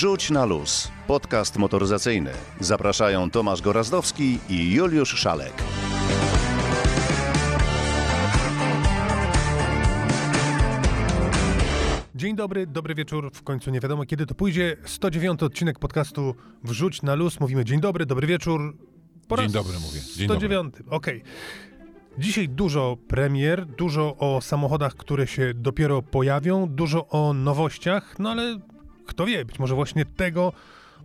Wrzuć na luz. Podcast motoryzacyjny. Zapraszają Tomasz Gorazdowski i Juliusz Szalek. Dzień dobry, dobry wieczór. W końcu nie wiadomo kiedy to pójdzie. 109 odcinek podcastu Wrzuć na luz. Mówimy dzień dobry, dobry wieczór. Po Dzień raz dobry mówię. Dzień 109. Okej. Dzisiaj dużo premier, dużo o samochodach, które się dopiero pojawią, dużo o nowościach, no ale kto wie, być może właśnie tego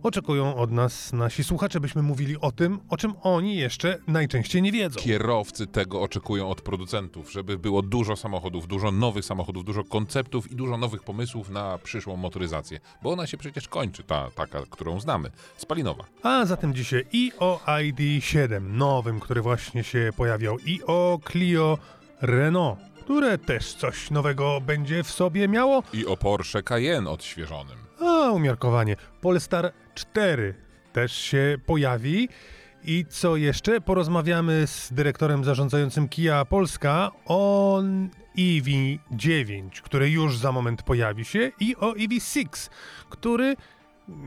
oczekują od nas nasi słuchacze, byśmy mówili o tym, o czym oni jeszcze najczęściej nie wiedzą. Kierowcy tego oczekują od producentów, żeby było dużo samochodów, dużo nowych samochodów, dużo konceptów i dużo nowych pomysłów na przyszłą motoryzację. Bo ona się przecież kończy, ta taka, którą znamy, spalinowa. A zatem dzisiaj i o ID7 nowym, który właśnie się pojawiał, i o Clio Renault, które też coś nowego będzie w sobie miało. I o Porsche Cayenne odświeżonym. A, umiarkowanie. Polestar 4 też się pojawi. I co jeszcze? Porozmawiamy z dyrektorem zarządzającym Kia Polska o EV9, który już za moment pojawi się, i o EV6, który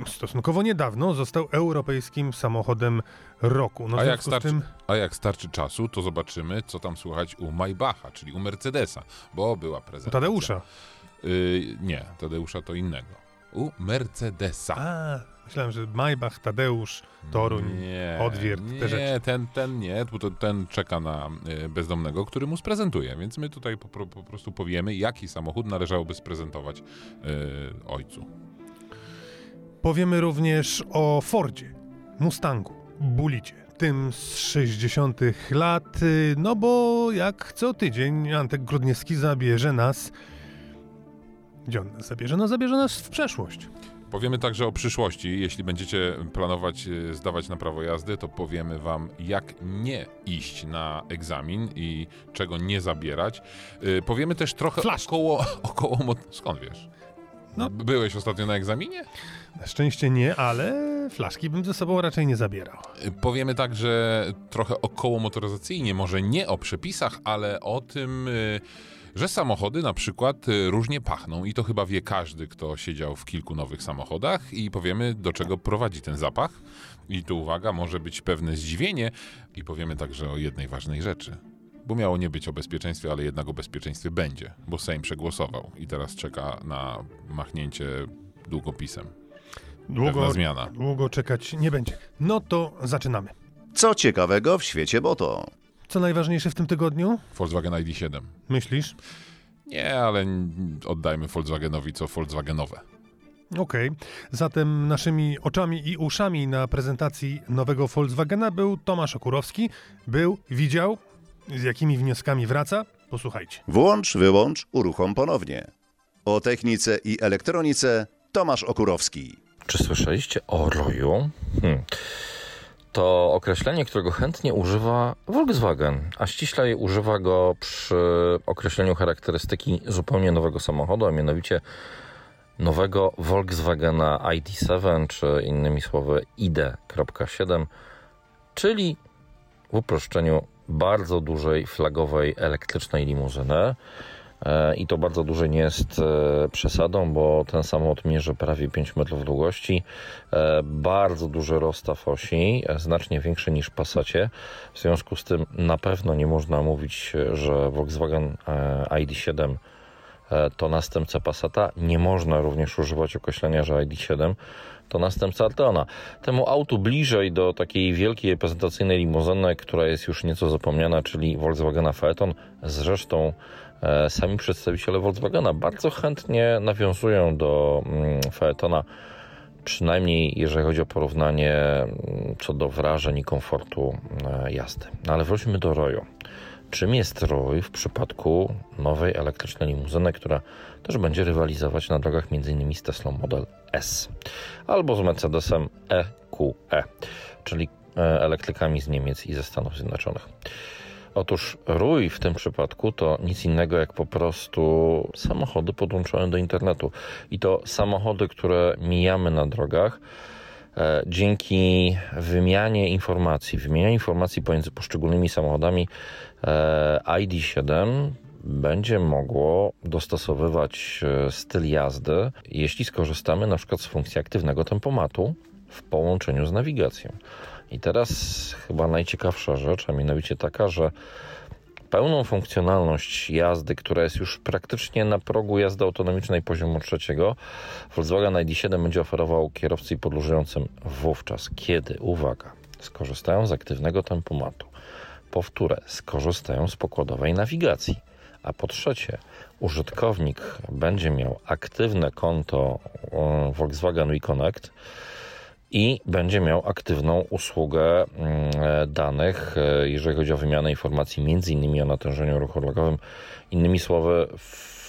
stosunkowo niedawno został europejskim samochodem roku. No A jak, starczy, tym... a jak starczy czasu, to zobaczymy, co tam słychać u Maybacha, czyli u Mercedesa, bo była prezentacja. Tadeusza. Y, nie, Tadeusza to innego. U Mercedesa. A, myślałem, że Maybach, Tadeusz, Toruń, nie, Odwiert, nie, te rzeczy. ten, ten nie, bo to ten czeka na y, bezdomnego, który mu sprezentuje, więc my tutaj po, po prostu powiemy, jaki samochód należałoby sprezentować y, ojcu. Powiemy również o Fordzie, Mustangu, Bulicie, tym z 60. lat, y, no bo jak co tydzień Antek Grudniewski zabierze nas... Gdzie on nas zabierze? No zabierze nas w przeszłość. Powiemy także o przyszłości. Jeśli będziecie planować y, zdawać na prawo jazdy, to powiemy wam, jak nie iść na egzamin i czego nie zabierać. Y, Powiemy też trochę Flaszki. około, około... Skąd wiesz? No. Byłeś ostatnio na egzaminie? Na szczęście nie, ale flaszki bym ze sobą raczej nie zabierał. Y, Powiemy także trochę około motoryzacyjnie, może nie o przepisach, ale o tym, y, że samochody na przykład y, różnie pachną i to chyba wie każdy, kto siedział w kilku nowych samochodach i powiemy, do czego prowadzi ten zapach. I tu uwaga, może być pewne zdziwienie i powiemy także o jednej ważnej rzeczy. Bo miało nie być o bezpieczeństwie, ale jednak o bezpieczeństwie będzie, bo Sejm przegłosował i teraz czeka na machnięcie długopisem. Długo, Pewna zmiana. długo czekać nie będzie. No to zaczynamy. Co ciekawego w świecie Boto? Co najważniejsze w tym tygodniu? Volkswagen ID7. Myślisz? Nie, ale oddajmy Volkswagenowi co Volkswagenowe. Okej, zatem naszymi oczami i uszami na prezentacji nowego Volkswagena był Tomasz Okurowski. Był, widział, z jakimi wnioskami wraca. Posłuchajcie. Włącz, wyłącz, uruchom ponownie. O technice i elektronice Tomasz Okurowski. Czy słyszeliście o roju? Hmm. To określenie, którego chętnie używa Volkswagen, a ściślej używa go przy określeniu charakterystyki zupełnie nowego samochodu, a mianowicie nowego Volkswagena ID7, czy innymi słowy ID.7, czyli w uproszczeniu bardzo dużej flagowej elektrycznej limuzyny. E, I to bardzo duże nie jest e, przesadą, bo ten samolot mierzy prawie 5 metrów długości, e, bardzo duży rozstaw osi, znacznie większy niż w Passacie. W związku z tym na pewno nie można mówić, że Volkswagen e, ID7 e, to następca Passata. Nie można również używać określenia, że ID7 to następca Arteona. Temu autu bliżej do takiej wielkiej prezentacyjnej limuzyny, która jest już nieco zapomniana, czyli Volkswagena Phaeton. Zresztą sami przedstawiciele Volkswagena bardzo chętnie nawiązują do mm, Phaetona, przynajmniej jeżeli chodzi o porównanie mm, co do wrażeń i komfortu e, jazdy. No ale wróćmy do Roju. Czym jest ROY w przypadku nowej elektrycznej limuzyny, która też będzie rywalizować na drogach m.in. z Tesla Model S albo z Mercedesem EQE, czyli e, elektrykami z Niemiec i ze Stanów Zjednoczonych. Otóż ROY w tym przypadku to nic innego jak po prostu samochody podłączone do internetu. I to samochody, które mijamy na drogach, e, dzięki wymianie informacji, wymianie informacji pomiędzy poszczególnymi samochodami e, ID7 będzie mogło dostosowywać e, styl jazdy, jeśli skorzystamy na przykład z funkcji aktywnego tempomatu w połączeniu z nawigacją. I teraz chyba najciekawsza rzecz, a mianowicie taka, że pełną funkcjonalność jazdy, która jest już praktycznie na progu jazdy autonomicznej poziomu trzeciego, Volkswagen ID7 będzie oferował kierowcy i podróżującym wówczas, kiedy, uwaga, skorzystają z aktywnego tempomatu. Powtórę, skorzystają z pokładowej nawigacji. A po trzecie, użytkownik będzie miał aktywne konto e, Volkswagen WeConnect, i będzie miał aktywną usługę mm, e, danych, e, jeżeli chodzi o wymianę informacji, między innymi o natężeniu ruchu drogowym. Innymi słowy,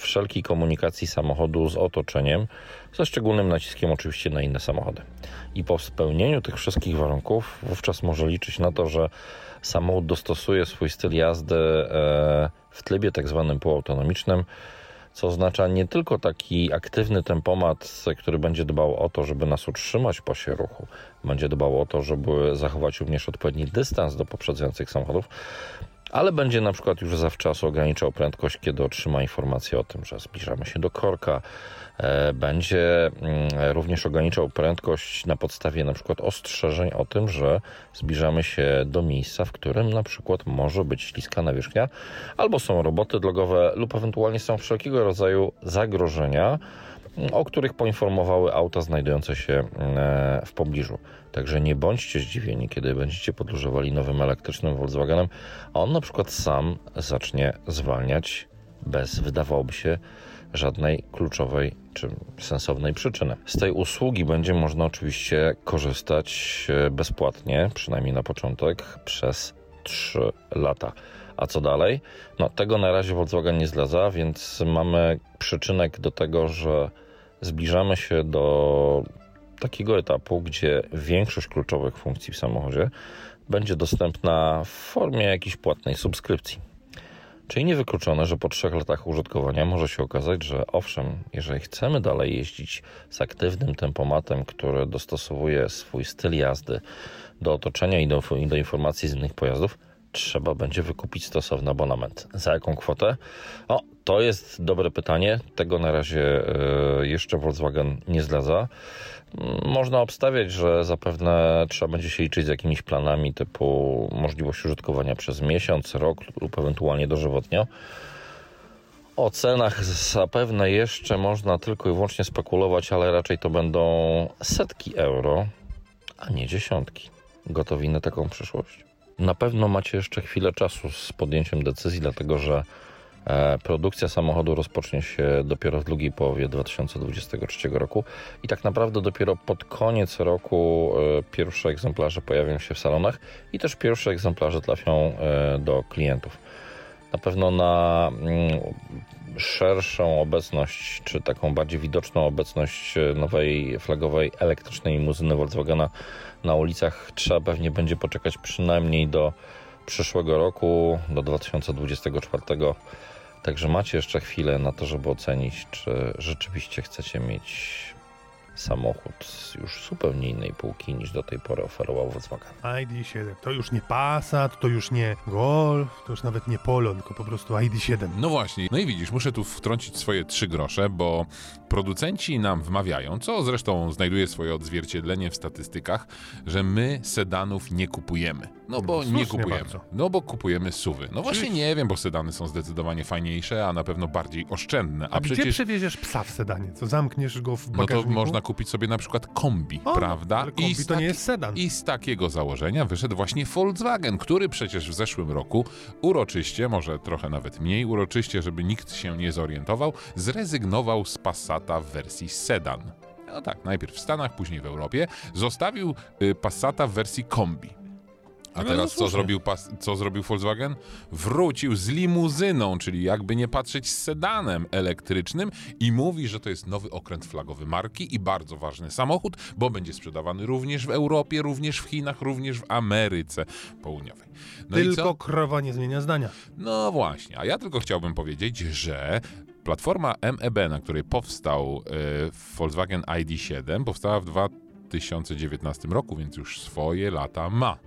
wszelkiej komunikacji samochodu z otoczeniem, ze szczególnym naciskiem oczywiście na inne samochody. I po spełnieniu tych wszystkich warunków, wówczas może liczyć na to, że samochód dostosuje swój styl jazdy e, w trybie tak zwanym półautonomicznym co oznacza nie tylko taki aktywny tempomat, który będzie dbał o to, żeby nas utrzymać w pasie ruchu, będzie dbał o to, żeby zachować również odpowiedni dystans do poprzedzających samochodów, ale będzie na przykład już zawczasu ograniczał prędkość, kiedy otrzyma informację o tym, że zbliżamy się do korka. E, będzie mm, również ograniczał prędkość na podstawie na przykład ostrzeżeń o tym, że zbliżamy się do miejsca, w którym na przykład może być śliska nawierzchnia, albo są roboty drogowe, lub ewentualnie są wszelkiego rodzaju zagrożenia, o których poinformowały auta znajdujące się e, w pobliżu. Także nie bądźcie zdziwieni, kiedy będziecie podróżowali nowym elektrycznym Volkswagenem, a on na przykład sam zacznie zwalniać bez, wydawałoby się, żadnej kluczowej czy sensownej przyczyny. Z tej usługi będzie można oczywiście korzystać e, bezpłatnie, przynajmniej na początek, przez 3 lata. A co dalej? No, tego na razie Volkswagen nie zdradza, więc mamy przyczynek do tego, że zbliżamy się do takiego etapu, gdzie większość kluczowych funkcji w samochodzie będzie dostępna w formie jakiejś płatnej subskrypcji. Czyli niewykluczone, że po trzech latach użytkowania może się okazać, że owszem, jeżeli chcemy dalej jeździć z aktywnym tempomatem, który dostosowuje swój styl jazdy do otoczenia i do, i do informacji z innych pojazdów, trzeba będzie wykupić stosowny abonament. Za jaką kwotę? O, to jest dobre pytanie. Tego na razie e, jeszcze Volkswagen nie zdradza. Można obstawiać, że zapewne trzeba będzie się liczyć z jakimiś planami typu możliwość użytkowania przez miesiąc, rok lub ewentualnie dożywotnio. O cenach zapewne jeszcze można tylko i wyłącznie spekulować, ale raczej to będą setki euro, a nie dziesiątki. Gotowi na taką przyszłość? Na pewno macie jeszcze chwilę czasu z podjęciem decyzji, dlatego że produkcja samochodu rozpocznie się dopiero w drugiej połowie 2023 roku i tak naprawdę dopiero pod koniec roku e, pierwsze egzemplarze pojawią się w salonach i też pierwsze egzemplarze trafią e, do klientów. Na pewno na mm, szerszą obecność, czy taką bardziej widoczną obecność nowej flagowej elektrycznej limuzyny Volkswagena na ulicach trzeba pewnie będzie poczekać przynajmniej do przyszłego roku, do 2024. Także macie jeszcze chwilę na to, żeby ocenić, czy rzeczywiście chcecie mieć samochód z już zupełnie innej półki niż do tej pory oferował Volkswagen. ID7 to już nie Passat, to już nie Golf, to już nawet nie Polo, tylko po prostu ID7. No właśnie, no i widzisz, muszę tu wtrącić swoje trzy grosze, bo producenci nam wmawiają, co zresztą znajduje swoje odzwierciedlenie w statystykach, że my sedanów nie kupujemy. No bo Słusznie nie kupujemy. bardzo. No bo kupujemy suwy. No właśnie nie wiem, bo sedany są zdecydowanie fajniejsze, a na pewno bardziej oszczędne. A, A gdzie przecież przewieziesz psa w sedanie? Co zamkniesz go w no to bagażniku? można kupić sobie na przykład kombi, O, prawda? ale kombi z to nie taki- jest sedan. I z takiego założenia wyszedł właśnie Volkswagen, który przecież w zeszłym roku uroczyście, może trochę nawet mniej uroczyście, żeby nikt się nie zorientował, zrezygnował z Passata w wersji sedan. No tak, najpierw w Stanach, później w Europie. Zostawił y, Passata w wersji kombi. A No, no teraz co słusznie. zrobił, co zrobił Volkswagen? Wrócił z limuzyną, czyli jakby nie patrzeć z sedanem elektrycznym i mówi, że to jest nowy okręt flagowy marki i bardzo ważny samochód, bo będzie sprzedawany również w Europie, również w Chinach, również w Ameryce Południowej. No co? Tylko krowa nie zmienia zdania. No właśnie, a ja tylko chciałbym powiedzieć, że platforma MEB, na której powstał e, Volkswagen ID7, powstała w 2019 roku, więc już swoje lata ma.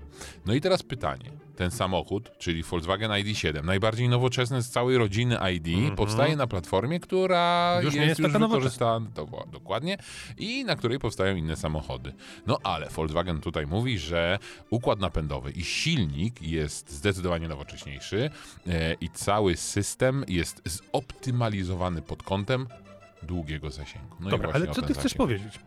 No i teraz pytanie. Ten samochód, czyli Volkswagen ID7, najbardziej nowoczesny z całej rodziny ID, powstaje na platformie, która. Już jest, nie jest już wykorzystana do, dokładnie i na której powstają inne samochody. No ale Volkswagen tutaj mówi, że układ napędowy i silnik jest zdecydowanie nowocześniejszy e, i cały system jest zoptymalizowany pod kątem długiego zasięgu. No Dobra, ale co ty chcesz zasięg. powiedzieć?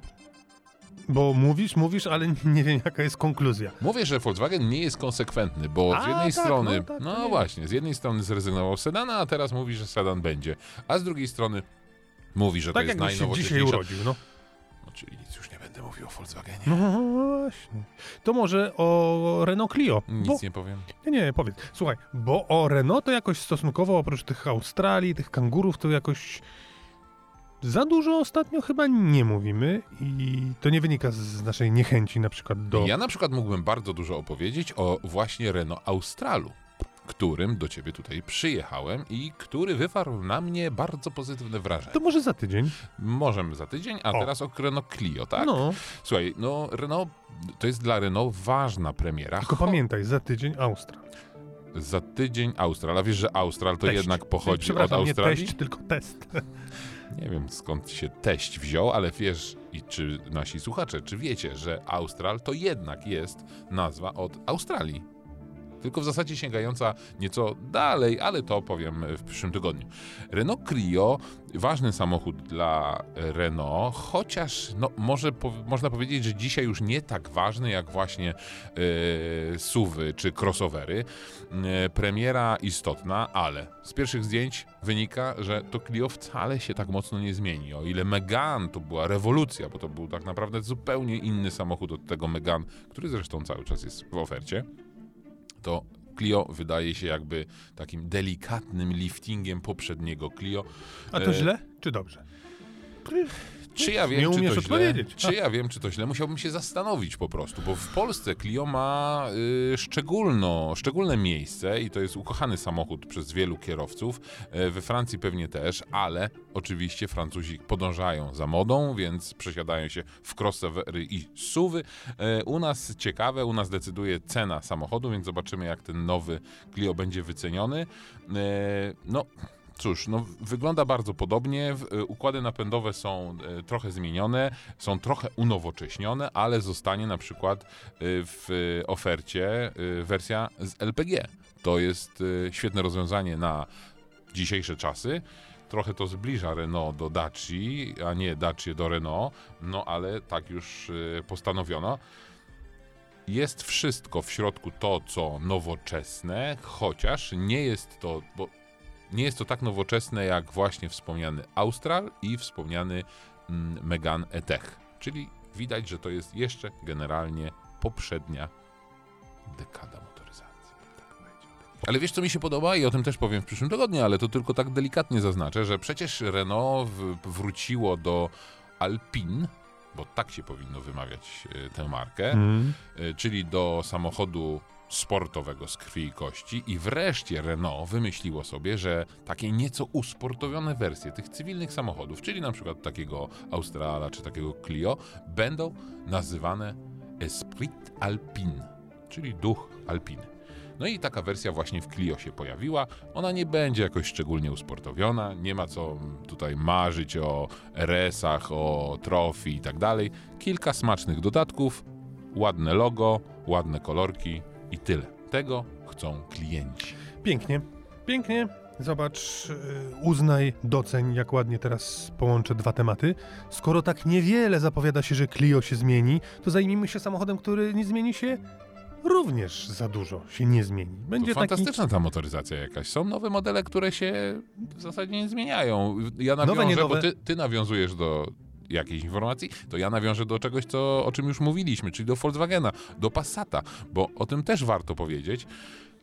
Bo mówisz, mówisz, ale nie wiem jaka jest konkluzja. Mówię, że Volkswagen nie jest konsekwentny, bo A, z jednej tak, strony, no tak, to no nie. właśnie, z jednej strony zrezygnował z sedana, a teraz mówi, że sedan będzie, a z drugiej strony mówi, że to Tak jest jakbyś się dzisiaj urodził, no. No, czyli nic już nie będę mówił o Volkswagenie. No właśnie. To może o Renault Clio. Nic Bo, nie powiem. nie, nie, powiedz. Słuchaj, bo o Renault to jakoś stosunkowo oprócz tych Australii, tych kangurów, to jakoś za dużo ostatnio chyba nie mówimy i to nie wynika z naszej niechęci na przykład do... Ja na przykład mógłbym bardzo dużo opowiedzieć o właśnie Renault Australu, którym do ciebie tutaj przyjechałem i który wywarł na mnie bardzo pozytywne wrażenie. To może za tydzień. Możemy za tydzień, a O. teraz o Renault Clio, tak? No, Słuchaj, no Renault, to jest dla Renault ważna premiera. tylko Cho- pamiętaj, za tydzień Austria. Za tydzień Austral. A wiesz, że Austral to Teść. jednak pochodzi od Australii? nie teść, tylko test. Nie wiem skąd się teść wziął, ale wiesz, i czy nasi słuchacze, czy wiecie, że Austral to jednak jest nazwa od Australii. Tylko w zasadzie sięgająca nieco dalej, ale to powiem w przyszłym tygodniu. Renault Clio, ważny samochód dla Renault, chociaż no, może po, można powiedzieć, że dzisiaj już nie tak ważny jak właśnie e, SUVy czy crossovery. E, premiera istotna, ale z pierwszych zdjęć wynika, że to Clio wcale się tak mocno nie zmieni. O ile Megane to była rewolucja, bo to był tak naprawdę zupełnie inny samochód od tego Megane, który zresztą cały czas jest w ofercie, to Clio wydaje się jakby takim delikatnym liftingiem poprzedniego Clio. A to E, źle, czy dobrze? Czy ja wiem, Nie czy umiesz to źle? odpowiedzieć. Czy ja wiem, czy to źle? Musiałbym się zastanowić po prostu, bo w Polsce Clio ma y, szczególno, szczególne miejsce i to jest ukochany samochód przez wielu kierowców. E, we Francji pewnie też, ale oczywiście Francuzi podążają za modą, więc przesiadają się w crossovery i suwy. E, u nas ciekawe, u nas decyduje cena samochodu, więc zobaczymy jak ten nowy Clio będzie wyceniony. E, no, Cóż, no, wygląda bardzo podobnie. Y, Układy napędowe są y, trochę zmienione, są trochę unowocześnione, ale zostanie na przykład y, w ofercie wersja z LPG. To jest świetne rozwiązanie na dzisiejsze czasy. Trochę to zbliża Renault do Daci, a nie Dacia do Renault, no ale tak już postanowiono. Jest wszystko w środku to, co nowoczesne, chociaż nie jest to, bo nie jest to tak nowoczesne jak właśnie wspomniany Austral i wspomniany mm, Megane E-Tech. Czyli widać, że to jest jeszcze generalnie poprzednia dekada motoryzacji. tak. Ale wiesz, co mi się podoba i o tym też powiem w przyszłym tygodniu, ale to tylko tak delikatnie zaznaczę, że przecież Renault wróciło do Alpine, bo tak się powinno wymawiać e, tę markę, Mm. czyli do samochodu sportowego z krwi i kości i wreszcie Renault wymyśliło sobie, że takie nieco usportowione wersje tych cywilnych samochodów, czyli na przykład takiego Australa czy takiego Clio, będą nazywane Esprit Alpine, czyli duch Alpiny. No i taka wersja właśnie w Clio się pojawiła. Ona nie będzie jakoś szczególnie usportowiona, nie ma co tutaj marzyć o RS-ach, o trofi i tak dalej. Kilka smacznych dodatków, ładne logo, ładne kolorki i tyle. Tego chcą klienci. Pięknie, pięknie. Zobacz, y, uznaj, doceń, jak ładnie teraz połączę dwa tematy. Skoro tak niewiele zapowiada się, że Clio się zmieni, to zajmijmy się samochodem, który nie zmieni się również za dużo, się nie zmieni. Będzie To taki... fantastyczna ta motoryzacja jakaś. Są nowe modele, które się w zasadzie nie zmieniają. Ja Nowe, nawiążę, nie bo nowe. ty, ty nawiązujesz do jakiejś informacji, to ja nawiążę do czegoś, co, o czym już mówiliśmy, czyli do Volkswagena, do Passata, bo o tym też warto powiedzieć,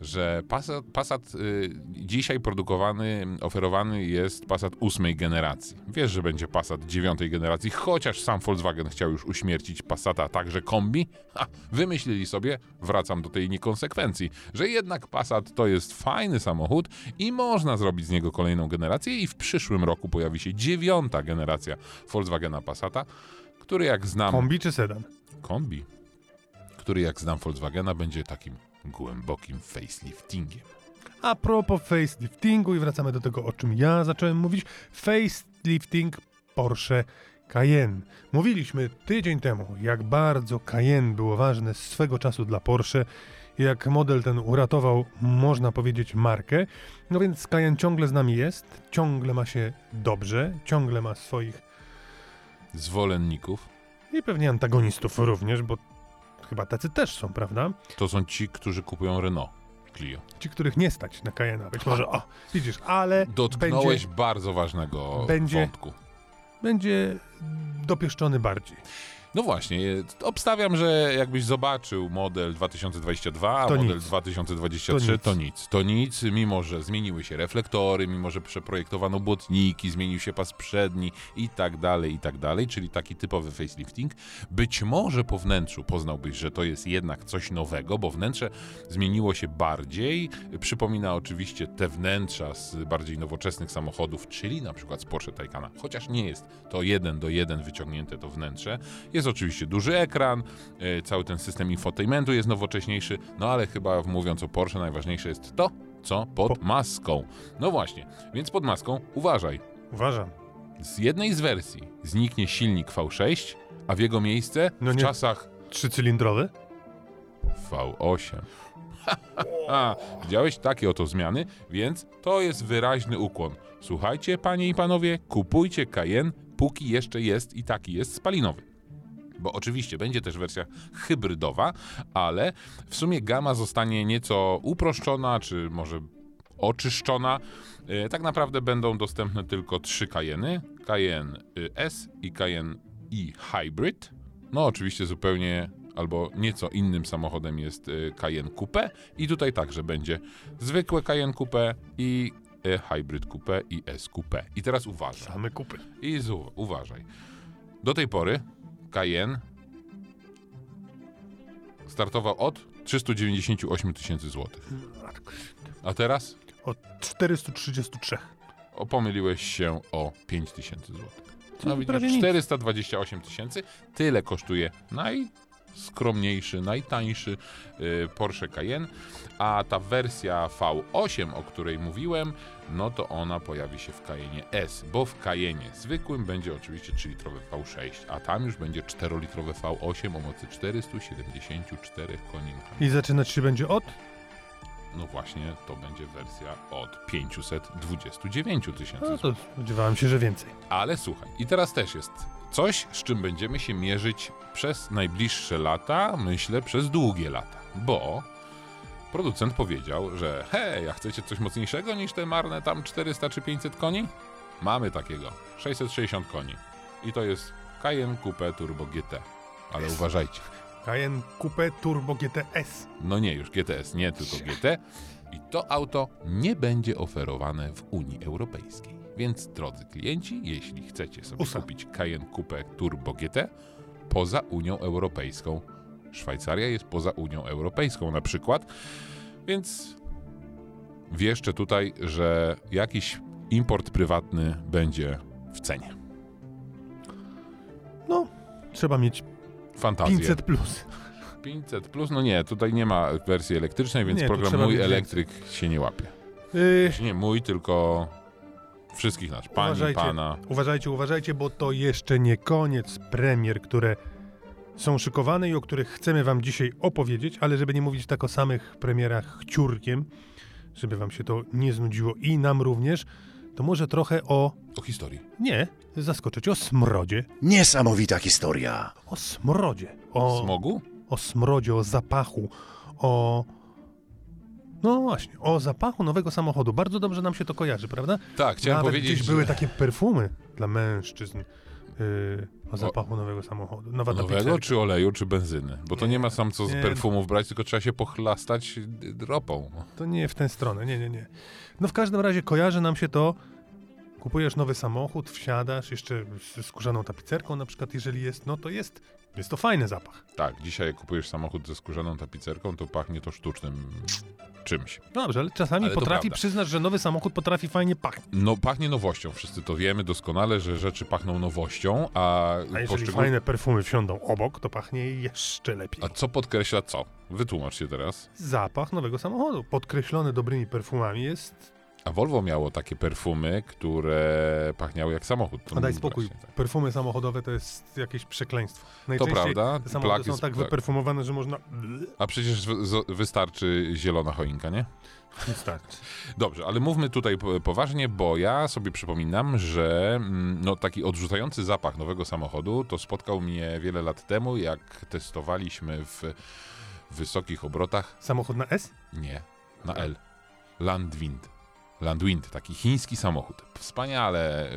że Passat, Passat y, dzisiaj produkowany, oferowany jest Passat ósmej generacji. Wiesz, że będzie Passat dziewiątej generacji, chociaż sam Volkswagen chciał już uśmiercić Passata, także kombi. Ha, wymyślili sobie, wracam do tej niekonsekwencji, że jednak Passat to jest fajny samochód i można zrobić z niego kolejną generację i w przyszłym roku pojawi się dziewiąta generacja Volkswagena Passata, który jak znam... Kombi czy sedan? Kombi. który jak znam Volkswagena będzie takim głębokim faceliftingiem. A propos faceliftingu i wracamy do tego, o czym ja zacząłem mówić. Facelifting Porsche Cayenne. Mówiliśmy tydzień temu, jak bardzo Cayenne było ważne swego czasu dla Porsche, jak model ten uratował, można powiedzieć, markę. No więc Cayenne ciągle z nami jest, ciągle ma się dobrze, ciągle ma swoich Zwolenników i pewnie antagonistów również, bo chyba tacy też są, prawda? to są ci, którzy kupują Renault Clio. Ci, których nie stać na Cayenne'a. Być może, o, widzisz, ale Dotknąłeś będzie, bardzo ważnego będzie- wątku. będzie dopieszczony bardziej. No właśnie, obstawiam, że jakbyś zobaczył model 2022, a To model nic. 2023, To to nic. nic. to nic. mimo że zmieniły się reflektory, mimo że przeprojektowano błotniki, zmienił się pas przedni i tak dalej, i tak dalej, czyli taki typowy facelifting. Być może po wnętrzu poznałbyś, że to jest jednak coś nowego, bo wnętrze zmieniło się bardziej. Przypomina oczywiście te wnętrza z bardziej nowoczesnych samochodów, czyli na przykład z Porsche Taycana, chociaż nie jest to jeden do jeden wyciągnięte to wnętrze. Jest oczywiście duży ekran, e, cały ten system infotainmentu jest nowocześniejszy, no ale chyba mówiąc o Porsche najważniejsze jest to, co pod Po- maską. No właśnie, więc pod maską uważaj. Uważam. Z jednej z wersji zniknie silnik V6, a w jego miejsce No w nie. czasach Trzycylindrowy? V8. A, widziałeś takie oto zmiany, więc to jest wyraźny ukłon. Słuchajcie, panie i panowie, kupujcie Cayenne, póki jeszcze jest i taki jest spalinowy. Bo oczywiście będzie też wersja hybrydowa, ale w sumie gama zostanie nieco uproszczona, czy może oczyszczona. E, Tak naprawdę będą dostępne tylko trzy Cayenne. Cayenne y, S i Cayenne i Hybrid. No oczywiście zupełnie albo nieco innym samochodem jest y, Cayenne Coupe i tutaj także będzie zwykłe Cayenne Coupe i y, Hybrid Coupe i S Coupe. I teraz uważaj. Same kupy. I uważaj. Do tej pory Cayenne startował od 398 tysięcy złotych. A teraz Od 433. o, pomyliłeś się o 5 tysięcy złotych. No widzisz, nic. 428 tysięcy. Tyle kosztuje najskromniejszy, najtańszy y, Porsche Cayenne, a ta wersja V8, o której mówiłem, no to ona pojawi się w Cayenne S, bo w Cayenne zwykłym będzie oczywiście 3-litrowy V6, a tam już będzie 4-litrowy V8 o mocy 474 koni. I zaczynać się będzie od? No właśnie, to będzie wersja od 529 tysięcy No to spodziewałem się, że więcej. ale słuchaj, i teraz też jest coś, z czym będziemy się mierzyć przez najbliższe lata, myślę przez długie lata, bo producent powiedział, że hej, a chcecie coś mocniejszego niż te marne tam 400 czy 500 koni? Mamy takiego, 660 koni. I to jest Cayenne Coupe Turbo GT. Ale uważajcie, Cayenne Coupe Turbo GTS. no nie już GTS, nie tylko GT. I to auto nie będzie oferowane w Unii Europejskiej. Więc drodzy klienci, jeśli chcecie sobie USA. kupić Cayenne Coupe Turbo GT poza Unią Europejską, Szwajcaria jest poza Unią Europejską na przykład, więc wieszczę tutaj, że jakiś import prywatny będzie w cenie. No, trzeba mieć Fantazję. 500 plus. 500 plus, no nie, tutaj nie ma wersji elektrycznej, więc Nie, program Mój Elektryk się nie łapie. Yy, Nie mój, tylko wszystkich nasz. Pani, Uważajcie. pana. uważajcie, uważajcie, bo to jeszcze nie koniec premier, które są szykowane i o których chcemy wam dzisiaj opowiedzieć, ale żeby nie mówić tak o samych premierach ciurkiem, żeby wam się to nie znudziło i nam również, to może trochę o... O historii. Nie, zaskoczyć, o smrodzie. Niesamowita historia. O smrodzie. O, Smogu? o smrodzie, o zapachu, o... No właśnie, o zapachu nowego samochodu. Bardzo dobrze nam się to kojarzy, prawda? Tak, chciałem Nawet powiedzieć, gdzieś że były takie perfumy dla mężczyzn yy, o zapachu nowego samochodu. Nowa nowego, tapicerka. czy oleju, czy benzyny. Bo to nie ma sam co z Nie. perfumów brać, tylko trzeba się pochlastać ropą. To nie w tę stronę, nie, nie, nie. No w każdym razie kojarzy nam się to, kupujesz nowy samochód, wsiadasz, jeszcze z skórzaną tapicerką na przykład, jeżeli jest, no to jest Jest to fajny zapach. Tak, dzisiaj jak kupujesz samochód ze skórzaną tapicerką, to pachnie to sztucznym czymś. Dobrze, ale czasami Ale potrafi przyznać, że nowy samochód potrafi fajnie pachnieć. No, pachnie nowością. Wszyscy to wiemy doskonale, że rzeczy pachną nowością, a, A jeżeli poszczegól- fajne perfumy wsiądą obok, to pachnie jeszcze lepiej. A co podkreśla co? Wytłumacz się teraz. Zapach nowego samochodu, podkreślony dobrymi perfumami, jest... A Volvo miało takie perfumy, które pachniały jak samochód. To A daj spokój, właśnie tak. perfumy samochodowe to jest jakieś przekleństwo. To Najczęściej prawda, te samochody są jest, tak tak. wyperfumowane, że można... A przecież wystarczy zielona choinka, nie? Wystarczy. Dobrze, ale mówmy tutaj po- poważnie, bo ja sobie przypominam, że mm, no, taki odrzucający zapach nowego samochodu to spotkał mnie wiele lat temu, jak testowaliśmy w wysokich obrotach. Samochód na S? Nie, na L. Landwind. Landwind, taki chiński samochód. Wspaniale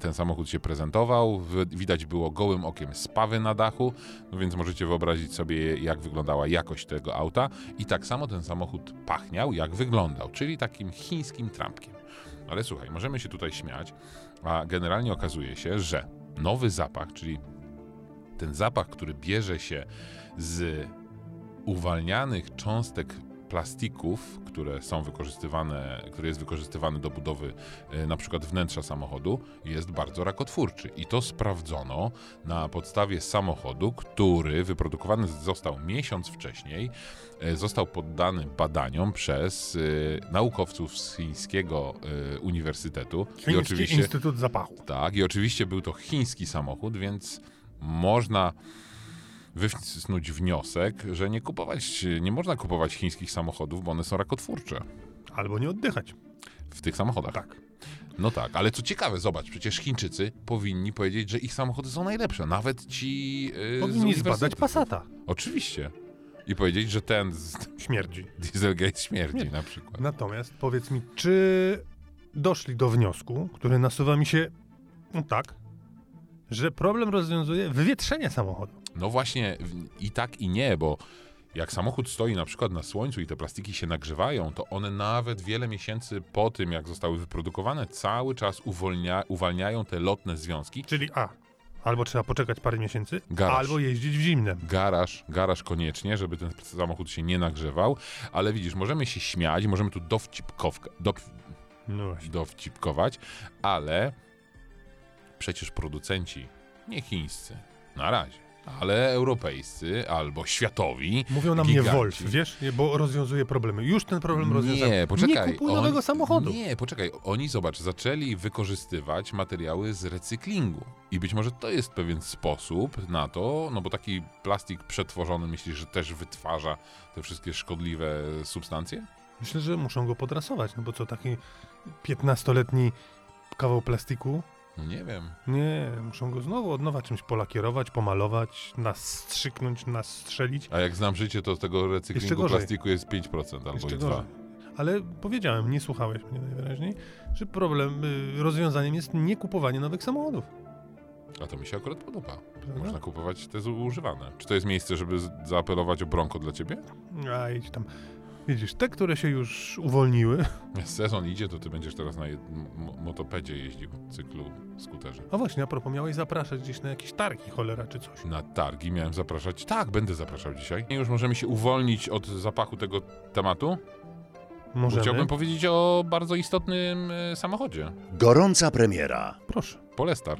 ten samochód się prezentował. Widać było gołym okiem spawy na dachu, no więc możecie wyobrazić sobie, jak wyglądała jakość tego auta. I tak samo ten samochód pachniał, jak wyglądał, czyli takim chińskim trampkiem. Ale słuchaj, możemy się tutaj śmiać, a generalnie okazuje się, że nowy zapach, czyli ten zapach, który bierze się z uwalnianych cząstek plastików, które są wykorzystywane, które jest wykorzystywany do budowy e, na przykład wnętrza samochodu, jest bardzo rakotwórczy. I to sprawdzono na podstawie samochodu, który wyprodukowany został miesiąc wcześniej, e, został poddany badaniom przez e, naukowców z chińskiego uniwersytetu. I Chiński oczywiście Instytut Zapachu. tak, i oczywiście był to chiński samochód, więc można wysnuć wniosek, że nie kupować, nie można kupować chińskich samochodów, bo one są rakotwórcze Albo nie oddychać. w tych samochodach. Tak. No tak, ale co ciekawe, zobacz, przecież Chińczycy powinni powiedzieć, że ich samochody są najlepsze, nawet ci yy, Powinni zbadać Passata. Oczywiście. I powiedzieć, że ten z Śmierdzi. Dieselgate śmierdzi na przykład. Natomiast powiedz mi, czy doszli do wniosku, który nasuwa mi się no tak, że problem rozwiązuje wywietrzenie samochodu. No właśnie i tak i nie, bo jak samochód stoi na przykład na słońcu i te plastiki się nagrzewają, to one nawet wiele miesięcy po tym, jak zostały wyprodukowane, cały czas uwolnia, uwalniają te lotne związki. Czyli A. Albo trzeba poczekać parę miesięcy, Garaż. albo jeździć w zimnym. Garaż, garaż koniecznie, żeby ten samochód się nie nagrzewał, ale widzisz, możemy się śmiać, możemy tu dowcipkowka, dow, No dowcipkować, ale przecież producenci, nie chińscy, na razie, ale europejscy albo światowi, Mówią na mnie giganci. Wolf, wiesz, bo rozwiązuje problemy. Już ten problem rozwiązał. Nie, poczekaj. Nie kupuj oni- nowego samochodu. Nie, poczekaj. Oni, zobacz, zaczęli wykorzystywać materiały z recyklingu. I być może to jest pewien sposób na to, no bo taki plastik przetworzony, myślisz, że też wytwarza te wszystkie szkodliwe substancje? Myślę, że muszą go podrasować, no bo co, taki 15-letni kawał plastiku? No nie wiem. Nie, muszą go znowu od nowa czymś polakierować, pomalować, nastrzyknąć, nastrzelić. A jak znam życie, to z tego recyklingu plastiku jest 5% albo Jeszcze i 2%. gorzej. Ale powiedziałem, nie słuchałeś mnie najwyraźniej, że problem, y, rozwiązaniem jest nie kupowanie nowych samochodów. A to mi się akurat podoba. Prawda? Można kupować te używane. Czy to jest miejsce, żeby zaapelować o bronko dla ciebie? A idź tam. Widzisz, te, które się już uwolniły, sezon idzie, to ty będziesz teraz na motopedzie jeździł, cyklu, skuterze. a właśnie, a propos, miałeś zapraszać gdzieś na jakieś targi, cholera czy coś. Na targi miałem zapraszać. Tak, będę zapraszał dzisiaj. I już możemy się uwolnić od zapachu tego tematu. Możemy? Chciałbym powiedzieć o bardzo istotnym e, samochodzie. Gorąca premiera. Proszę. Polestar.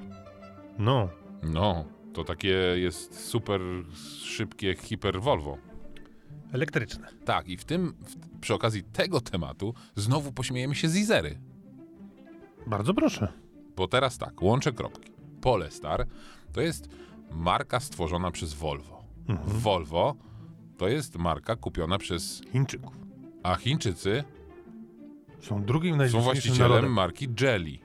No, No, to takie jest super szybkie hiper Volvo. Elektryczne. Tak, i w tym, w, przy okazji tego tematu, znowu pośmiejemy się z Izery. Bardzo proszę. Bo teraz tak, łączę kropki. Polestar to jest marka stworzona przez Volvo. Mhm. Volvo to jest marka kupiona przez. Chińczyków. A Chińczycy Są drugim są najliczniejszym właścicielem narodem. marki Jelly.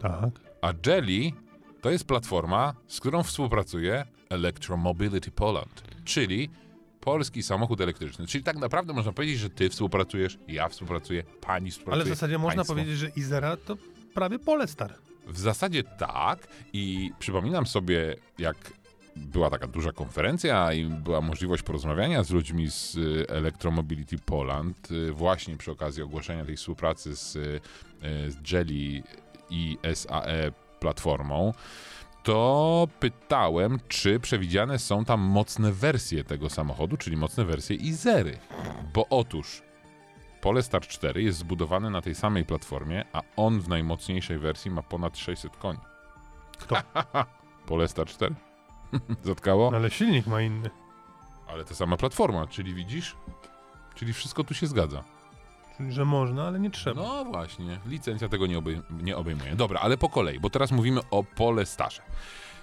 Tak. A Jelly to jest platforma, z którą współpracuje Electromobility Poland, czyli polski samochód elektryczny. Czyli tak naprawdę można powiedzieć, że ty współpracujesz, ja współpracuję, pani współpracuje. Ale w zasadzie można państwo. powiedzieć, że Izera to prawie Polestar. W zasadzie tak i przypominam sobie, jak była taka duża konferencja i była możliwość porozmawiania z ludźmi z y, Electromobility Poland y, właśnie przy okazji ogłoszenia tej współpracy z, y, z Jelly i SAE platformą, to pytałem, czy przewidziane są tam mocne wersje tego samochodu, czyli mocne wersje Izery. Bo otóż Polestar 4 jest zbudowany na tej samej platformie, a on w najmocniejszej wersji ma ponad 600 koni. Kto? Polestar 4. Zatkało? Ale silnik ma inny. Ale ta sama platforma, czyli widzisz? Czyli wszystko tu się zgadza. Że można, ale nie trzeba. No właśnie, licencja tego nie, obej nie obejmuje. Dobra, ale po kolei, bo teraz mówimy o Polestarze.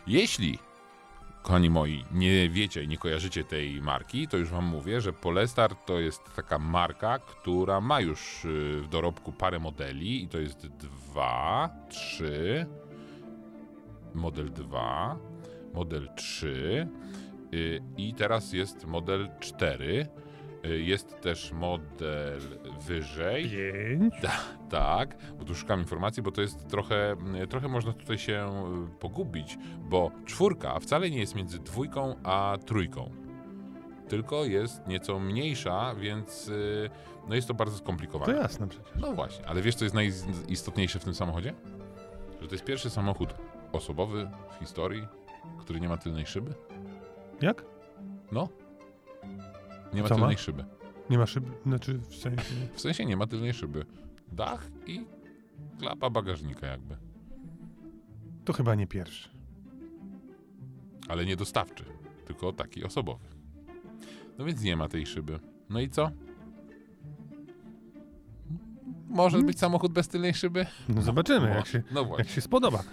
Jeśli, kochani moi, nie wiecie i nie kojarzycie tej marki, to już wam mówię, że Polestar to jest taka marka, która ma już y, w dorobku parę modeli i to jest 2, 3, model 2, model 3 y, i teraz jest model 4. Y, Jest też model wyżej. Pięć. Tak, bo tu szukam informacji, bo to jest trochę, trochę można tutaj się y, pogubić, bo czwórka wcale nie jest między dwójką a trójką. Tylko jest nieco mniejsza, więc y, no jest to bardzo To skomplikowane. jasne przecież. No właśnie, ale wiesz co jest najistotniejsze w tym samochodzie? Że to jest pierwszy samochód osobowy w historii, który nie ma tylnej szyby. Jak? No. Nie ma Co ma? tylnej szyby. Nie ma szyb... Znaczy, w sensie... W sensie nie ma tylnej szyby. Dach i klapa bagażnika jakby. To chyba nie pierwszy. ale nie dostawczy, tylko taki osobowy. No więc nie ma tej szyby. No i co? Może być samochód bez tylnej szyby? No zobaczymy, Mo- jak się, No jak się spodoba.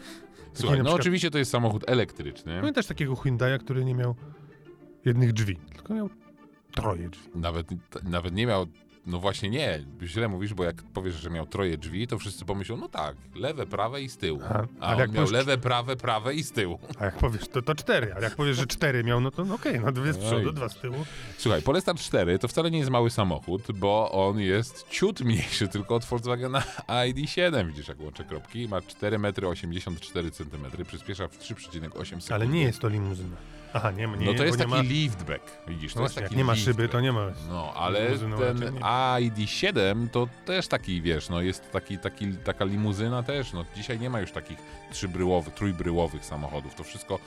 Słuchaj, no przykład- oczywiście to jest samochód elektryczny. Pamiętasz takiego Hyundai'a, który nie miał jednych drzwi, tylko miał troje drzwi. Nawet, nawet nie miał. No właśnie nie, źle mówisz, bo jak powiesz, że miał troje drzwi, to wszyscy pomyślą, no tak, lewe, prawe i z tyłu. A on jak miał powiesz- lewe, prawe, prawe i z tyłu. A jak powiesz, to, to cztery. A jak powiesz, że cztery miał, no to no okej, no dwie z przodu, Oj. dwa z tyłu. Słuchaj, Polestar 4 to wcale nie jest mały samochód, bo on jest ciut mniejszy tylko od Volkswagena ID7. Widzisz, jak łączę kropki. Ma 4,84 m, przyspiesza w 3,8 sekundy. Ale nie jest to limuzyna. Aha, nie, nie No to jest taki ma, liftback, widzisz, to no jest właśnie, jak taki nie ma szyby, to nie ma. No, ale ten raczej nie. ID7 to też taki, wiesz, no jest taki, taki, taka limuzyna też, no dzisiaj nie ma już takich trzybryłowych, trójbryłowych samochodów, to wszystko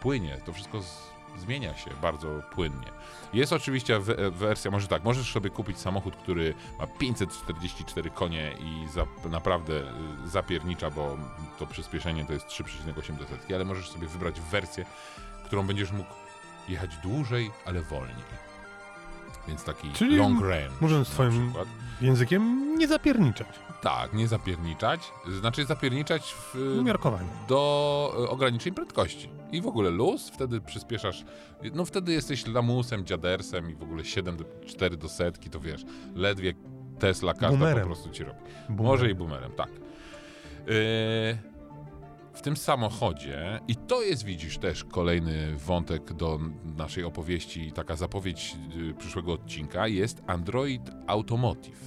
płynie, to wszystko z, zmienia się bardzo płynnie. Jest oczywiście we- wersja, może tak, możesz sobie kupić samochód, który ma 544 konie i za, naprawdę y, zapiernicza, bo to przyspieszenie to jest 3,8 do setki, ale możesz sobie wybrać wersję, którą będziesz mógł jechać dłużej, ale wolniej. Więc taki Czyli long range. Mówiąc swoim przykład. językiem, nie zapierniczać. Tak, nie zapierniczać. Znaczy zapierniczać w, Umiarkowanie. do e, ograniczeń prędkości. I w ogóle luz, wtedy przyspieszasz. No wtedy jesteś lamusem, dziadersem i w ogóle 7 do 4 do setki, to wiesz, ledwie Tesla każda Boomerem. po prostu ci robi. Boomer. Może i boomerem, tak. Yy, w tym samochodzie, i to jest, widzisz, też kolejny wątek do naszej opowieści, taka zapowiedź yy, przyszłego odcinka, jest Android Automotive.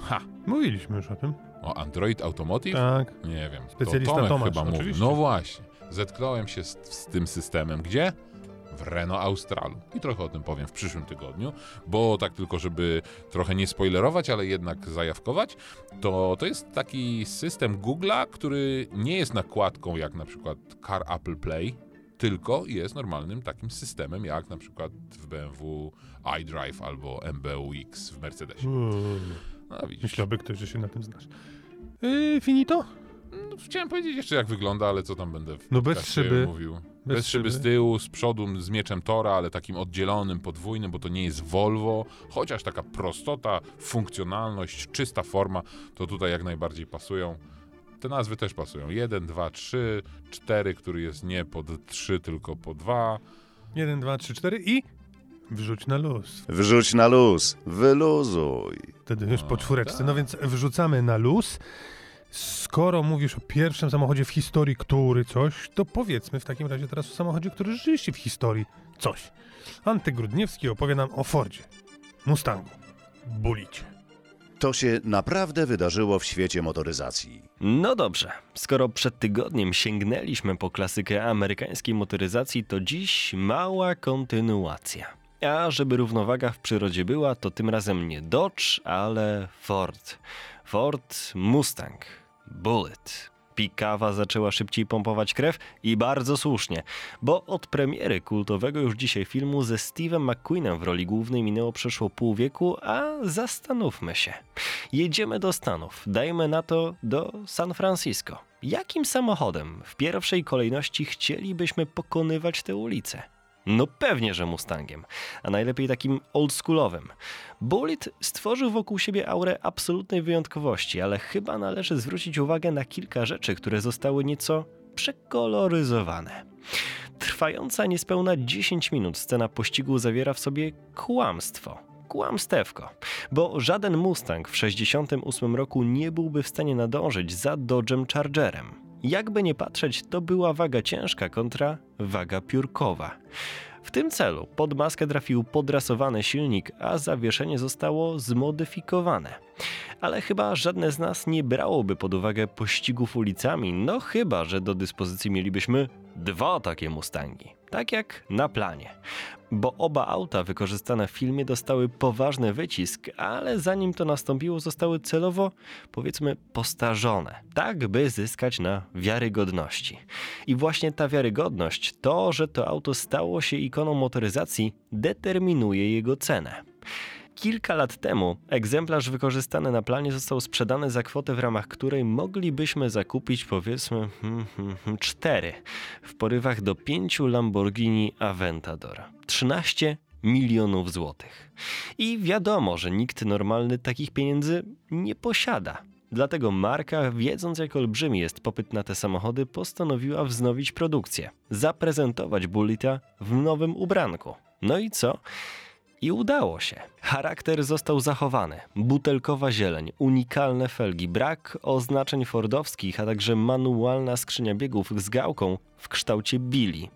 Ha! Mówiliśmy już o tym. O Android Automotive? Tak. Nie wiem. Specjalista to Tomek Tomasz, chyba mówił. oczywiście. No właśnie. Zetknąłem się z, z tym systemem. Gdzie? W Renault Australu. I trochę o tym powiem w przyszłym tygodniu, bo tak tylko, żeby trochę nie spoilerować, ale jednak zajawkować, to to jest taki system Google'a, który nie jest nakładką jak na przykład Car Apple Play, tylko jest normalnym takim systemem jak na przykład w BMW iDrive albo MBUX w Mercedesie. Uuu. No. Myślałby ktoś, że się na tym znasz. Yy, finito? No, chciałem powiedzieć jeszcze jak wygląda, ale co tam będę w No bez szyby. mówił. Bez, szyby z tyłu, z przodu, z mieczem Tora, ale takim oddzielonym, podwójnym, bo to nie jest Volvo. Chociaż taka prostota, funkcjonalność, czysta forma, to tutaj jak najbardziej pasują. Te nazwy też pasują. 1, 2, 3, 4, który jest nie pod 3, tylko po 2. Jeden, dwa, trzy, cztery i wrzuć na luz. Wrzuć na luz, wyluzuj. Wtedy już po No, czwóreczce. tak. No więc wrzucamy na luz. Skoro mówisz o pierwszym samochodzie w historii, który coś, to powiedzmy w takim razie teraz o samochodzie, który rzeczywiście w historii coś. Antek Grudniewski opowie nam o Fordzie, Mustangu, Bulicie. To się naprawdę wydarzyło w świecie motoryzacji. No dobrze, skoro przed tygodniem sięgnęliśmy po klasykę amerykańskiej motoryzacji, to dziś mała kontynuacja. A żeby równowaga w przyrodzie była, to tym razem nie Dodge, ale Ford. Ford Mustang Bullet. Pikawa zaczęła szybciej pompować krew i bardzo słusznie, bo od premiery kultowego już dzisiaj filmu ze Steve'em McQueenem w roli głównej minęło przeszło pół wieku, a zastanówmy się. Jedziemy do Stanów, dajmy na to do San Francisco. Jakim samochodem w pierwszej kolejności chcielibyśmy pokonywać te ulice? No pewnie, że Mustangiem, a najlepiej takim oldschoolowym. Bullitt stworzył wokół siebie aurę absolutnej wyjątkowości, ale chyba należy zwrócić uwagę na kilka rzeczy, które zostały nieco przekoloryzowane. Trwająca niespełna 10 minut scena pościgu zawiera w sobie kłamstwo. Kłamstewko, bo żaden Mustang w 68 roku nie byłby w stanie nadążyć za Dodge'em Chargerem. Jakby nie patrzeć, to była waga ciężka kontra waga piórkowa. W tym celu pod maskę trafił podrasowany silnik, a zawieszenie zostało zmodyfikowane. Ale chyba żadne z nas nie brałoby pod uwagę pościgów ulicami, no chyba, że do dyspozycji mielibyśmy dwa takie Mustangi, tak jak na planie. Bo oba auta wykorzystane w filmie dostały poważny wycisk, ale zanim to nastąpiło, zostały celowo, powiedzmy, postarzone, tak by zyskać na wiarygodności. I właśnie ta wiarygodność, to, że to auto stało się ikoną motoryzacji, determinuje jego cenę. Kilka lat temu egzemplarz wykorzystany na planie został sprzedany za kwotę, w ramach której moglibyśmy zakupić powiedzmy hmm, hmm, hmm, cztery w porywach do pięciu Lamborghini Aventador. 13 milionów złotych. I wiadomo, że nikt normalny takich pieniędzy nie posiada. Dlatego marka, wiedząc jak olbrzymi jest popyt na te samochody, postanowiła wznowić produkcję, zaprezentować Bullita w nowym ubranku. No i co? I udało się. Charakter został zachowany. Butelkowa zieleń, unikalne felgi, brak oznaczeń fordowskich, a także manualna skrzynia biegów z gałką w kształcie Billy.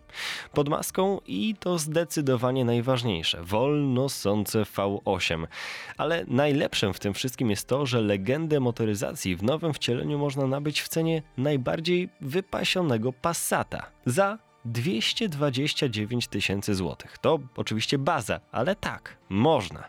Pod maską i to zdecydowanie najważniejsze, wolno sące V8. Ale najlepszym w tym wszystkim jest to, że legendę motoryzacji w nowym wcieleniu można nabyć w cenie najbardziej wypasionego Passata za 229 tysięcy złotych. To oczywiście baza, ale tak, można.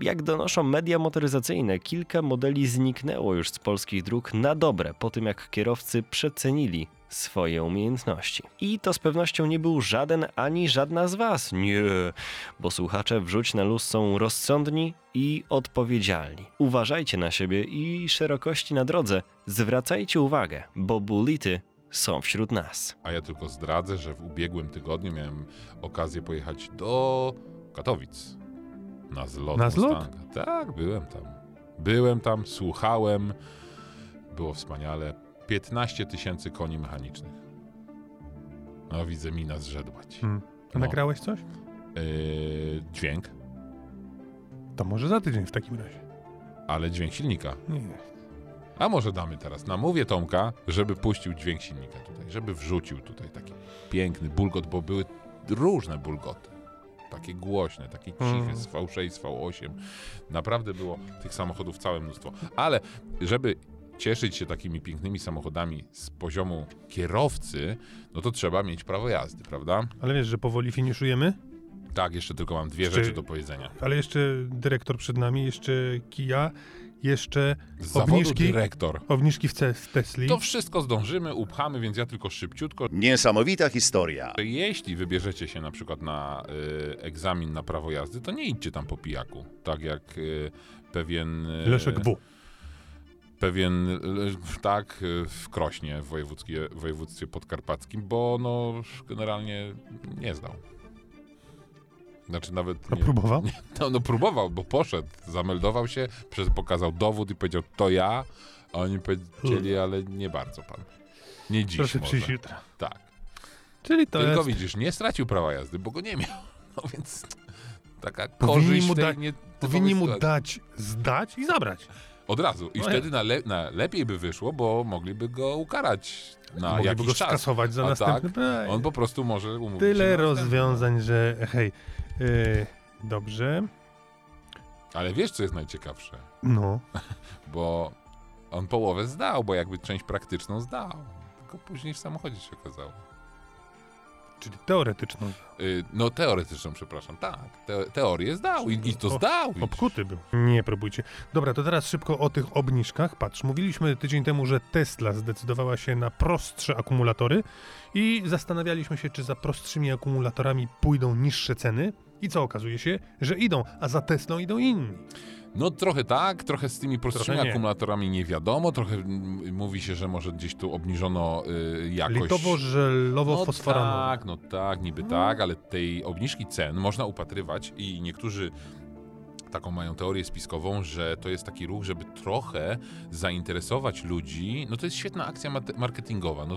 Jak donoszą media motoryzacyjne, kilka modeli zniknęło już z polskich dróg na dobre po tym, jak kierowcy przecenili swoje umiejętności. I to z pewnością nie był żaden ani żadna z Was. Nie, bo słuchacze wrzuć na luz są rozsądni i odpowiedzialni. Uważajcie na siebie i szerokości na drodze. Zwracajcie uwagę, bo bulity są wśród nas. A ja tylko zdradzę, że w ubiegłym tygodniu miałem okazję pojechać do Katowic. Na zlot Na zlot? Mustanga. Tak, byłem tam. Byłem tam, słuchałem. Było wspaniale. 15 tysięcy koni mechanicznych. No widzę, mina zrzedła ci. Hmm. A No. nagrałeś coś? Yy, dźwięk, To może za tydzień w takim razie. ale dźwięk silnika. Nie. A może damy teraz. Namówię Tomka, żeby puścił dźwięk silnika tutaj, żeby wrzucił tutaj taki piękny bulgot, bo były różne bulgoty. Takie głośne, takie ciche, Mm. z V6, z V8. Naprawdę było tych samochodów całe mnóstwo. Ale żeby cieszyć się takimi pięknymi samochodami z poziomu kierowcy, no to trzeba mieć prawo jazdy, prawda? Ale wiesz, że powoli finiszujemy? Tak, jeszcze tylko mam dwie Czy- rzeczy do powiedzenia. Ale jeszcze dyrektor przed nami, jeszcze Kia, jeszcze zawodu obniżki, dyrektor. obniżki w, ce- w Tesli. To wszystko zdążymy, upchamy, więc ja tylko szybciutko Niesamowita historia. Jeśli wybierzecie się na przykład na y, egzamin na prawo jazdy, to nie idźcie tam po pijaku. Tak jak y, pewien. y, Leszek W. Pewien, y, tak, y, w Krośnie w wojewódzkie, w województwie podkarpackim, bo no generalnie nie zdał. Znaczy nawet. A Nie, próbował? no, no próbował, bo poszedł, zameldował się, przez, pokazał dowód i powiedział, to ja. A oni powiedzieli, ale nie bardzo pan. Nie dziś Proszę może. przyjść jutro. Tak. Czyli to Tylko jest... widzisz, nie stracił prawa jazdy, bo go nie miał. No więc taka Powinni korzyść mu dać- nie, Powinni mu dać zdać i zabrać. Od razu. I No wtedy na, le, na lepiej by wyszło, bo mogliby go ukarać na Mogliby jakiś go czas. skasować za A następny tak. On po prostu może umówić się Tyle następny. rozwiązań, że hej, yy, dobrze, Ale wiesz, co jest najciekawsze? no, Bo on połowę zdał, bo jakby część praktyczną zdał. Tylko później w samochodzie się okazało. Czyli teoretyczną. Y, No teoretyczną, przepraszam, tak. Te, teorię zdał i, i to O, zdał. Obkuty był. Nie próbujcie. Dobra, to teraz szybko o tych obniżkach. Patrz, mówiliśmy tydzień temu, że Tesla zdecydowała się na prostsze akumulatory i zastanawialiśmy się, czy za prostszymi akumulatorami pójdą niższe ceny. I co okazuje się, że idą, a za Teslą idą inni. No trochę tak, trochę z tymi prostszymi nie. akumulatorami nie wiadomo, trochę mówi się, że może gdzieś tu obniżono y, jakość... Litowo-żelowo-fosforanowy. No tak, no tak, niby tak, ale tej obniżki cen można upatrywać i niektórzy taką mają teorię spiskową, że to jest taki ruch, żeby trochę zainteresować ludzi. No to jest świetna akcja marketingowa. No,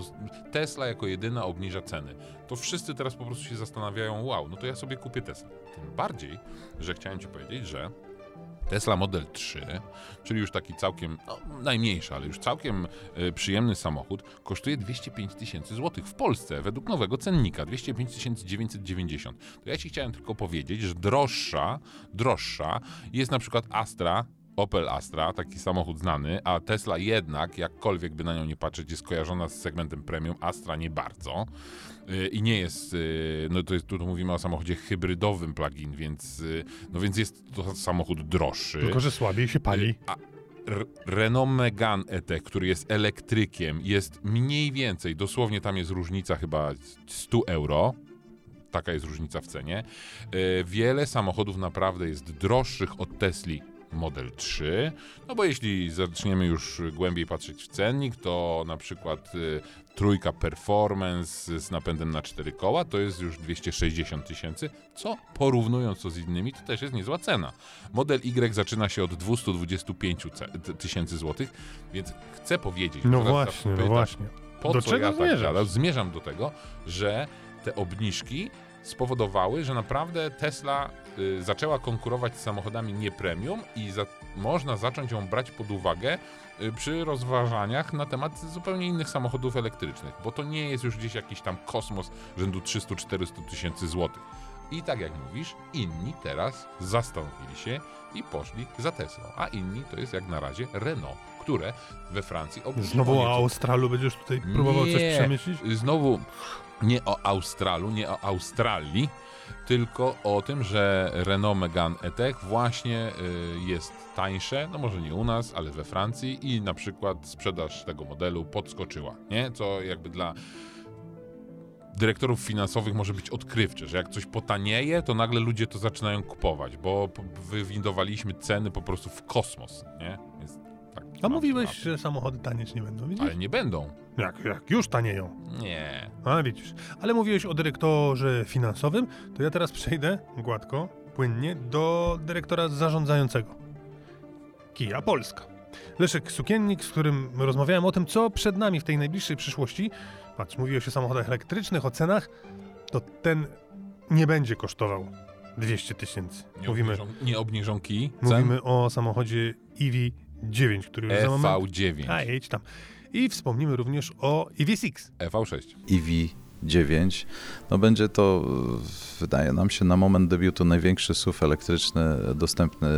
Tesla jako jedyna obniża ceny. To wszyscy teraz po prostu się zastanawiają, wow, no to ja sobie kupię Tesla. Tym bardziej, że chciałem ci powiedzieć, że Tesla Model 3, czyli już taki całkiem, no, najmniejszy, ale już całkiem e, przyjemny samochód, kosztuje 205 tysięcy złotych w Polsce, według nowego cennika, 205 990. To ja ci chciałem tylko powiedzieć, że droższa, droższa jest na przykład Astra, Opel Astra, taki samochód znany, a Tesla jednak, jakkolwiek by na nią nie patrzeć, jest kojarzona z segmentem premium, Astra nie bardzo. Y, I nie jest, y, no to jest, tu mówimy o samochodzie hybrydowym plug-in, więc, y, no więc jest to samochód droższy. Tylko, że słabiej się pali. A Renault Megane E-Tech, który jest elektrykiem, jest mniej więcej, dosłownie tam jest różnica chyba 100 euro. Taka jest różnica w cenie. Wiele samochodów naprawdę jest droższych od Tesli Model 3. No bo jeśli zaczniemy już głębiej patrzeć w cennik, to na przykład y, trójka Performance z napędem na 4 koła to jest już 260 tysięcy, co porównując to z innymi, to też jest niezła cena. Model Y zaczyna się od 225 ce- t- tysięcy złotych, więc chcę powiedzieć, No właśnie, no właśnie. po Do co czego ja tak zmierzasz? gadam? Zmierzam do tego, że te obniżki spowodowały, że naprawdę Tesla y, zaczęła konkurować z samochodami nie premium i za, można zacząć ją brać pod uwagę y, przy rozważaniach na temat zupełnie innych samochodów elektrycznych, bo to nie jest już gdzieś jakiś tam kosmos rzędu 300-400 tysięcy złotych. I tak jak mówisz, inni teraz zastanowili się i poszli za Teslą, a inni to jest jak na razie Renault, które we Francji Znowu o Australu będziesz tutaj próbował coś Nie. przemyślić? Znowu nie o Australu, nie o Australii, tylko o tym, że Renault Megane E-Tech właśnie y, jest tańsze, no może nie u nas, ale we Francji i na przykład sprzedaż tego modelu podskoczyła, nie? Co jakby dla dyrektorów finansowych może być odkrywcze, że jak coś potanieje, to nagle ludzie to zaczynają kupować, bo wywindowaliśmy ceny po prostu w kosmos, nie? A mówiłeś, że samochody tanieć nie będą, widzisz? Ale nie będą. Jak, jak już tanieją. Nie. A widzisz. Ale mówiłeś o dyrektorze finansowym, to ja teraz przejdę gładko, płynnie do dyrektora zarządzającego. Kia Polska. Leszek Sukiennik, z którym rozmawiałem o tym, co przed nami w tej najbliższej przyszłości. Patrz, mówiłeś o samochodach elektrycznych, o cenach, to ten nie będzie kosztował 200 tysięcy. Nie, Mówimy, obniżą, nie obniżą kij mówimy o samochodzie EV9, który już za moment... EV9, A, jedź tam. I wspomnimy również o EV6. EV6. EV9. No będzie to, wydaje nam się, na moment debiutu największy SUV elektryczny dostępny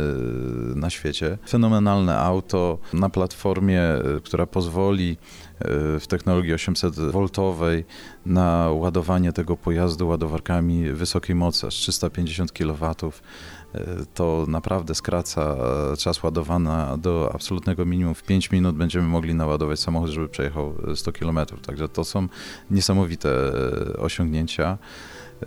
na świecie. Fenomenalne auto na platformie, która pozwoli e, w technologii 800V na ładowanie tego pojazdu ładowarkami wysokiej mocy, aż 350 kW. To naprawdę skraca czas ładowania do absolutnego minimum. W 5 minut będziemy mogli naładować samochód, żeby przejechał e, 100 km. Także to są niesamowite e, osiągnięcia.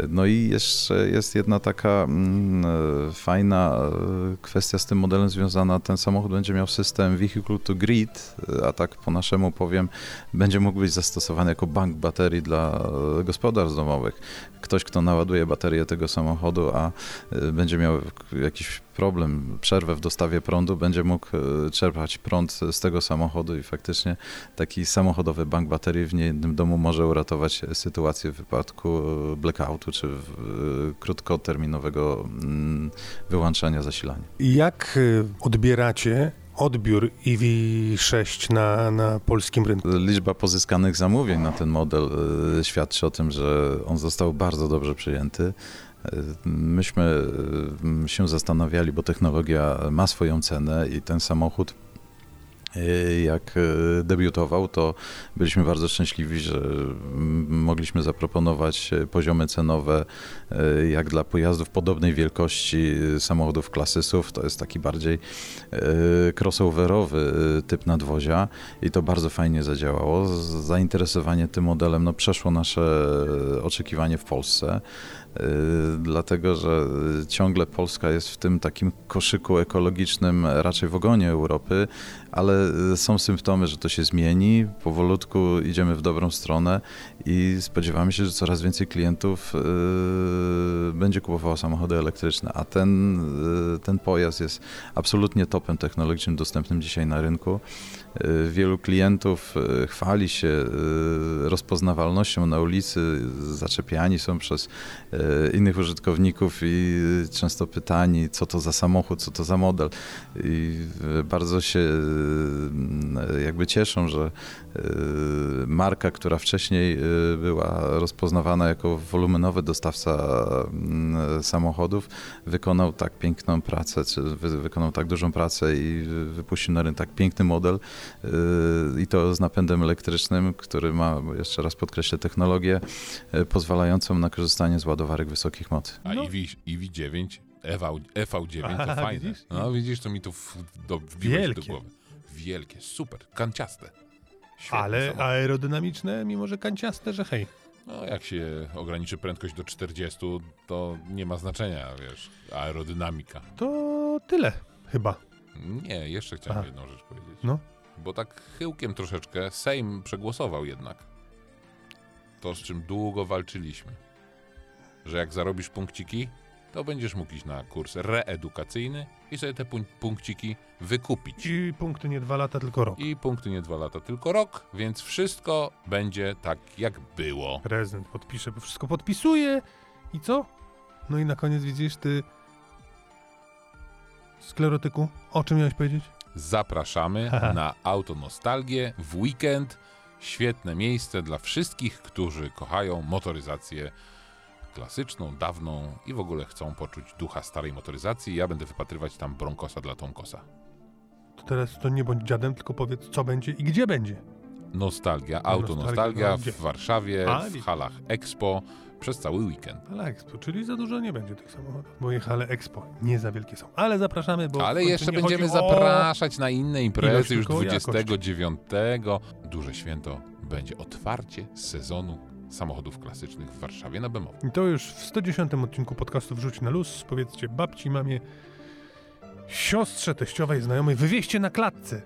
No i jeszcze jest jedna taka mm, e, fajna e, kwestia z tym modelem związana. Ten samochód będzie miał system Vehicle to Grid, e, a tak po naszemu powiem, będzie mógł być zastosowany jako bank baterii dla gospodarstw domowych. Ktoś, kto naładuje baterię tego samochodu, a będzie miał jakiś problem, przerwę w dostawie prądu, będzie mógł e, czerpać prąd z tego samochodu i faktycznie taki samochodowy bank baterii w niejednym domu może uratować sytuację w wypadku e, blackoutu czy e, krótkoterminowego mm, wyłączania zasilania. Jak odbieracie odbiór EV6 na, na polskim rynku? Liczba pozyskanych zamówień na ten model świadczy o tym, że on został bardzo dobrze przyjęty. Myśmy e, się zastanawiali, bo technologia ma swoją cenę i ten samochód Y, Jak y, debiutował, to byliśmy bardzo szczęśliwi, że mogliśmy zaproponować y, poziomy cenowe y, jak dla pojazdów podobnej wielkości y, samochodów klasy SUV. To jest taki bardziej y, crossoverowy typ nadwozia i to bardzo fajnie zadziałało. Zainteresowanie tym modelem no, przeszło nasze oczekiwanie w Polsce. Dlatego, że ciągle Polska jest w tym takim koszyku ekologicznym raczej w ogonie Europy, ale są symptomy, że to się zmieni. Powolutku idziemy w dobrą stronę i spodziewamy się, że coraz więcej klientów będzie kupowało samochody elektryczne, a ten, y, ten pojazd jest absolutnie topem technologicznym dostępnym dzisiaj na rynku. Y, Wielu klientów y, chwali się y, rozpoznawalnością na ulicy, zaczepiani są przez y, innych użytkowników i często pytani, co to za samochód, co to za model. I y, bardzo się y, jakby cieszą, że y, marka, która wcześniej y, była rozpoznawana jako wolumenowy dostawca mm, samochodów, wykonał tak piękną pracę, czy wy, wykonał tak dużą pracę i wypuścił na rynek tak piękny model yy, i to z napędem elektrycznym, który ma, jeszcze raz podkreślę, technologię pozwalającą na korzystanie z ładowarek wysokich mocy. A No. EV, EV9, EV, EV9 to fajne. widzisz? No widzisz, to mi tu w, do, wbiłeś do głowy. Wielkie, super, kanciaste. Świetny Ale samochód. aerodynamiczne, mimo że kanciaste, że hej. No jak się ograniczy prędkość do 40, to nie ma znaczenia, wiesz, aerodynamika. To tyle chyba. Nie, jeszcze chciałem Aha. jedną rzecz powiedzieć. No. Bo tak chyłkiem troszeczkę Sejm przegłosował jednak. To, z czym długo walczyliśmy. Że jak zarobisz punkciki, to będziesz mógł iść na kurs reedukacyjny i sobie te pun- punkciki wykupić. I punkty nie dwa lata, tylko rok. I punkty nie dwa lata, tylko rok, więc wszystko będzie tak, jak było. Prezydent podpisze, bo wszystko podpisuje. I co? No i na koniec widzisz, ty... Sklerotyku, o czym miałeś powiedzieć? Zapraszamy na Autonostalgię w weekend. Świetne miejsce dla wszystkich, którzy kochają motoryzację klasyczną, dawną i w ogóle chcą poczuć ducha starej motoryzacji. Ja będę wypatrywać tam Broncosa dla Tomkosa. To teraz to nie bądź dziadem, tylko powiedz, co będzie i gdzie będzie. Nostalgia, Nostalgia, Autonostalgia no, w Warszawie, A, w halach Expo przez cały weekend. Ale Expo, czyli za dużo nie będzie tych samochodów, bo jechale Expo nie za wielkie są. Ale zapraszamy, bo... Ale jeszcze będziemy o- zapraszać na inne imprezy już tylko o jakość. 29. Duże święto będzie otwarcie sezonu samochodów klasycznych w Warszawie na Bemowie. I to już w 110 odcinku podcastu Wrzuć na luz. Powiedzcie babci, mamie, siostrze, teściowej, znajomej, wywieźcie na klatce.